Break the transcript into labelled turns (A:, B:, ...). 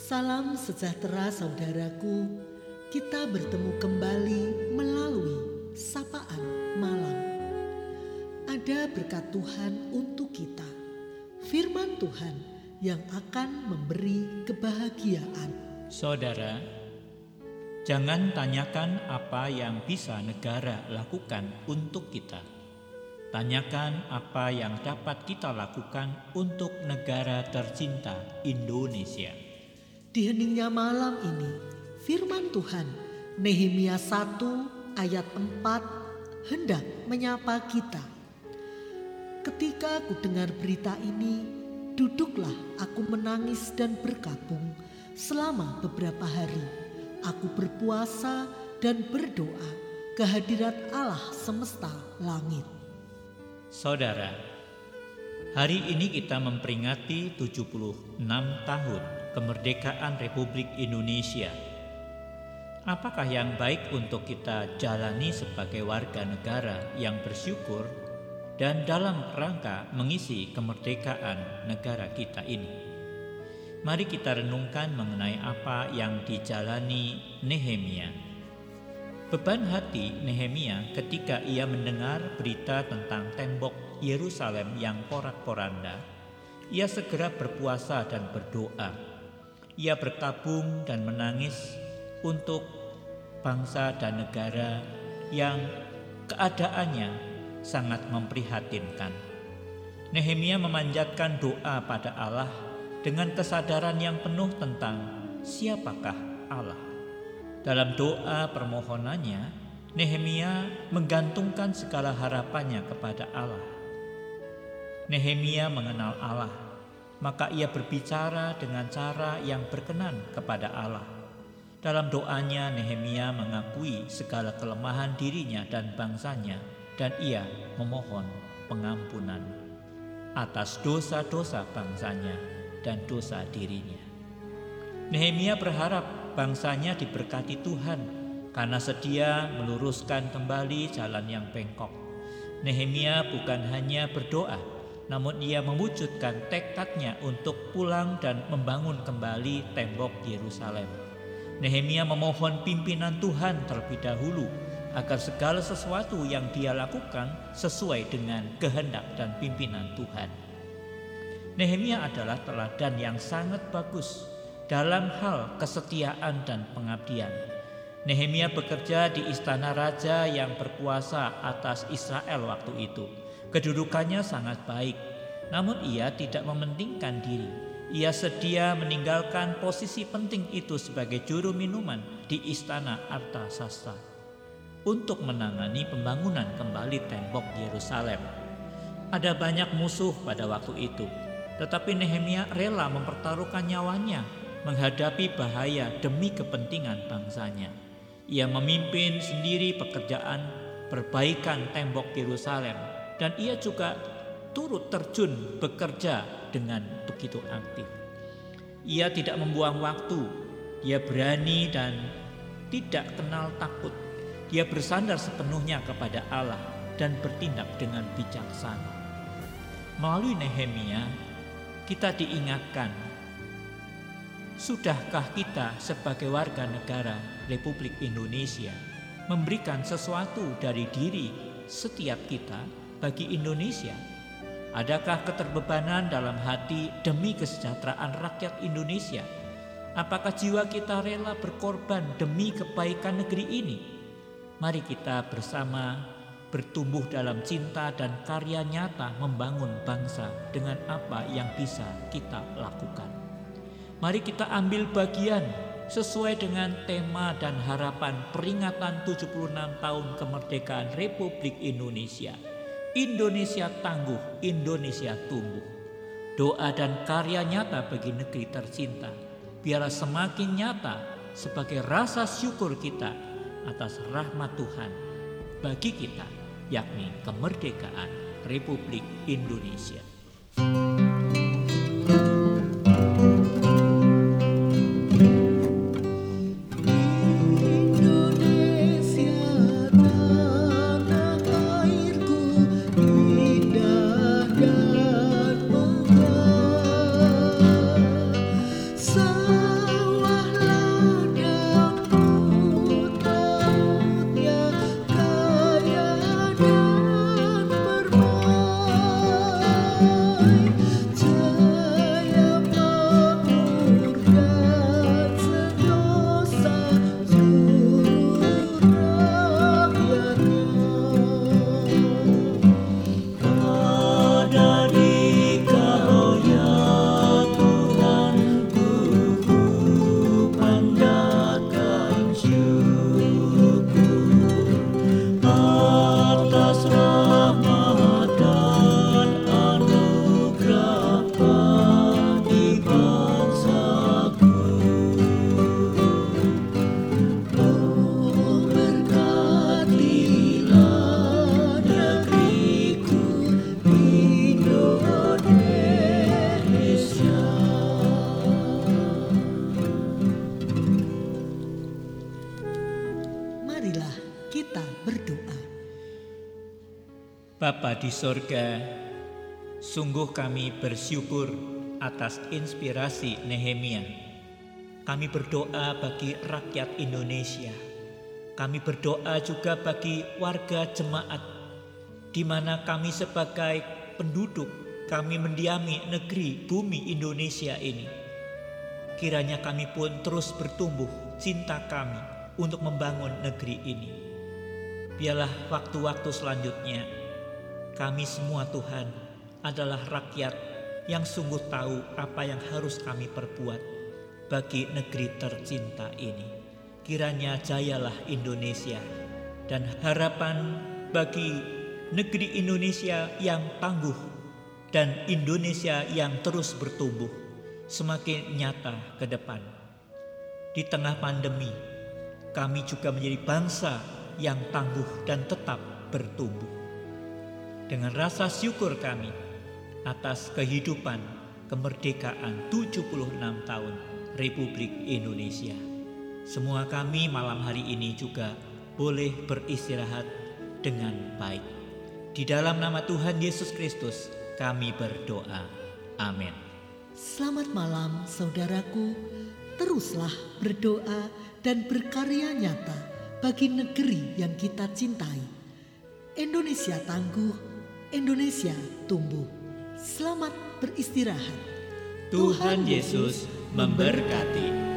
A: Salam sejahtera saudaraku. Kita bertemu kembali melalui sapaan malam. Ada berkat Tuhan untuk kita. Firman Tuhan yang akan memberi kebahagiaan.
B: Saudara, jangan tanyakan apa yang bisa negara lakukan untuk kita. Tanyakan apa yang dapat kita lakukan untuk negara tercinta Indonesia.
A: Di heningnya malam ini, firman Tuhan Nehemia 1 ayat 4 hendak menyapa kita. Ketika aku dengar berita ini, duduklah aku menangis dan berkabung selama beberapa hari. Aku berpuasa dan berdoa kehadirat Allah semesta langit.
B: Saudara, hari ini kita memperingati 76 tahun kemerdekaan Republik Indonesia. Apakah yang baik untuk kita jalani sebagai warga negara yang bersyukur dan dalam rangka mengisi kemerdekaan negara kita ini? Mari kita renungkan mengenai apa yang dijalani Nehemia. Beban hati Nehemia ketika ia mendengar berita tentang tembok Yerusalem yang porak-poranda, ia segera berpuasa dan berdoa ia berkabung dan menangis untuk bangsa dan negara yang keadaannya sangat memprihatinkan. Nehemia memanjatkan doa pada Allah dengan kesadaran yang penuh tentang siapakah Allah. Dalam doa permohonannya, Nehemia menggantungkan segala harapannya kepada Allah. Nehemia mengenal Allah maka ia berbicara dengan cara yang berkenan kepada Allah. Dalam doanya Nehemia mengakui segala kelemahan dirinya dan bangsanya dan ia memohon pengampunan atas dosa-dosa bangsanya dan dosa dirinya. Nehemia berharap bangsanya diberkati Tuhan karena sedia meluruskan kembali jalan yang bengkok. Nehemia bukan hanya berdoa, namun ia mewujudkan tekadnya untuk pulang dan membangun kembali tembok Yerusalem. Nehemia memohon pimpinan Tuhan terlebih dahulu agar segala sesuatu yang dia lakukan sesuai dengan kehendak dan pimpinan Tuhan. Nehemia adalah teladan yang sangat bagus dalam hal kesetiaan dan pengabdian. Nehemia bekerja di istana raja yang berkuasa atas Israel waktu itu Kedudukannya sangat baik, namun ia tidak mementingkan diri. Ia sedia meninggalkan posisi penting itu sebagai juru minuman di istana Arta Sasta untuk menangani pembangunan kembali tembok Yerusalem. Ada banyak musuh pada waktu itu, tetapi Nehemia rela mempertaruhkan nyawanya menghadapi bahaya demi kepentingan bangsanya. Ia memimpin sendiri pekerjaan perbaikan tembok Yerusalem dan ia juga turut terjun bekerja dengan begitu aktif. Ia tidak membuang waktu, ia berani dan tidak kenal takut. Ia bersandar sepenuhnya kepada Allah dan bertindak dengan bijaksana. Melalui Nehemia, kita diingatkan, sudahkah kita sebagai warga negara Republik Indonesia memberikan sesuatu dari diri setiap kita bagi Indonesia? Adakah keterbebanan dalam hati demi kesejahteraan rakyat Indonesia? Apakah jiwa kita rela berkorban demi kebaikan negeri ini? Mari kita bersama bertumbuh dalam cinta dan karya nyata membangun bangsa dengan apa yang bisa kita lakukan. Mari kita ambil bagian sesuai dengan tema dan harapan peringatan 76 tahun kemerdekaan Republik Indonesia Indonesia tangguh, Indonesia tumbuh. Doa dan karya nyata bagi negeri tercinta, biarlah semakin nyata sebagai rasa syukur kita atas rahmat Tuhan bagi kita, yakni kemerdekaan Republik Indonesia. Bapa di sorga, sungguh kami bersyukur atas inspirasi Nehemia. Kami berdoa bagi rakyat Indonesia. Kami berdoa juga bagi warga jemaat, di mana kami sebagai penduduk, kami mendiami negeri bumi Indonesia ini. Kiranya kami pun terus bertumbuh cinta kami untuk membangun negeri ini. Biarlah waktu-waktu selanjutnya kami semua Tuhan adalah rakyat yang sungguh tahu apa yang harus kami perbuat bagi negeri tercinta ini. Kiranya jayalah Indonesia dan harapan bagi negeri Indonesia yang tangguh dan Indonesia yang terus bertumbuh semakin nyata ke depan. Di tengah pandemi, kami juga menjadi bangsa yang tangguh dan tetap bertumbuh dengan rasa syukur kami atas kehidupan kemerdekaan 76 tahun Republik Indonesia. Semua kami malam hari ini juga boleh beristirahat dengan baik. Di dalam nama Tuhan Yesus Kristus kami berdoa. Amin.
A: Selamat malam saudaraku. Teruslah berdoa dan berkarya nyata bagi negeri yang kita cintai. Indonesia tangguh Indonesia tumbuh. Selamat beristirahat.
B: Tuhan Yesus memberkati.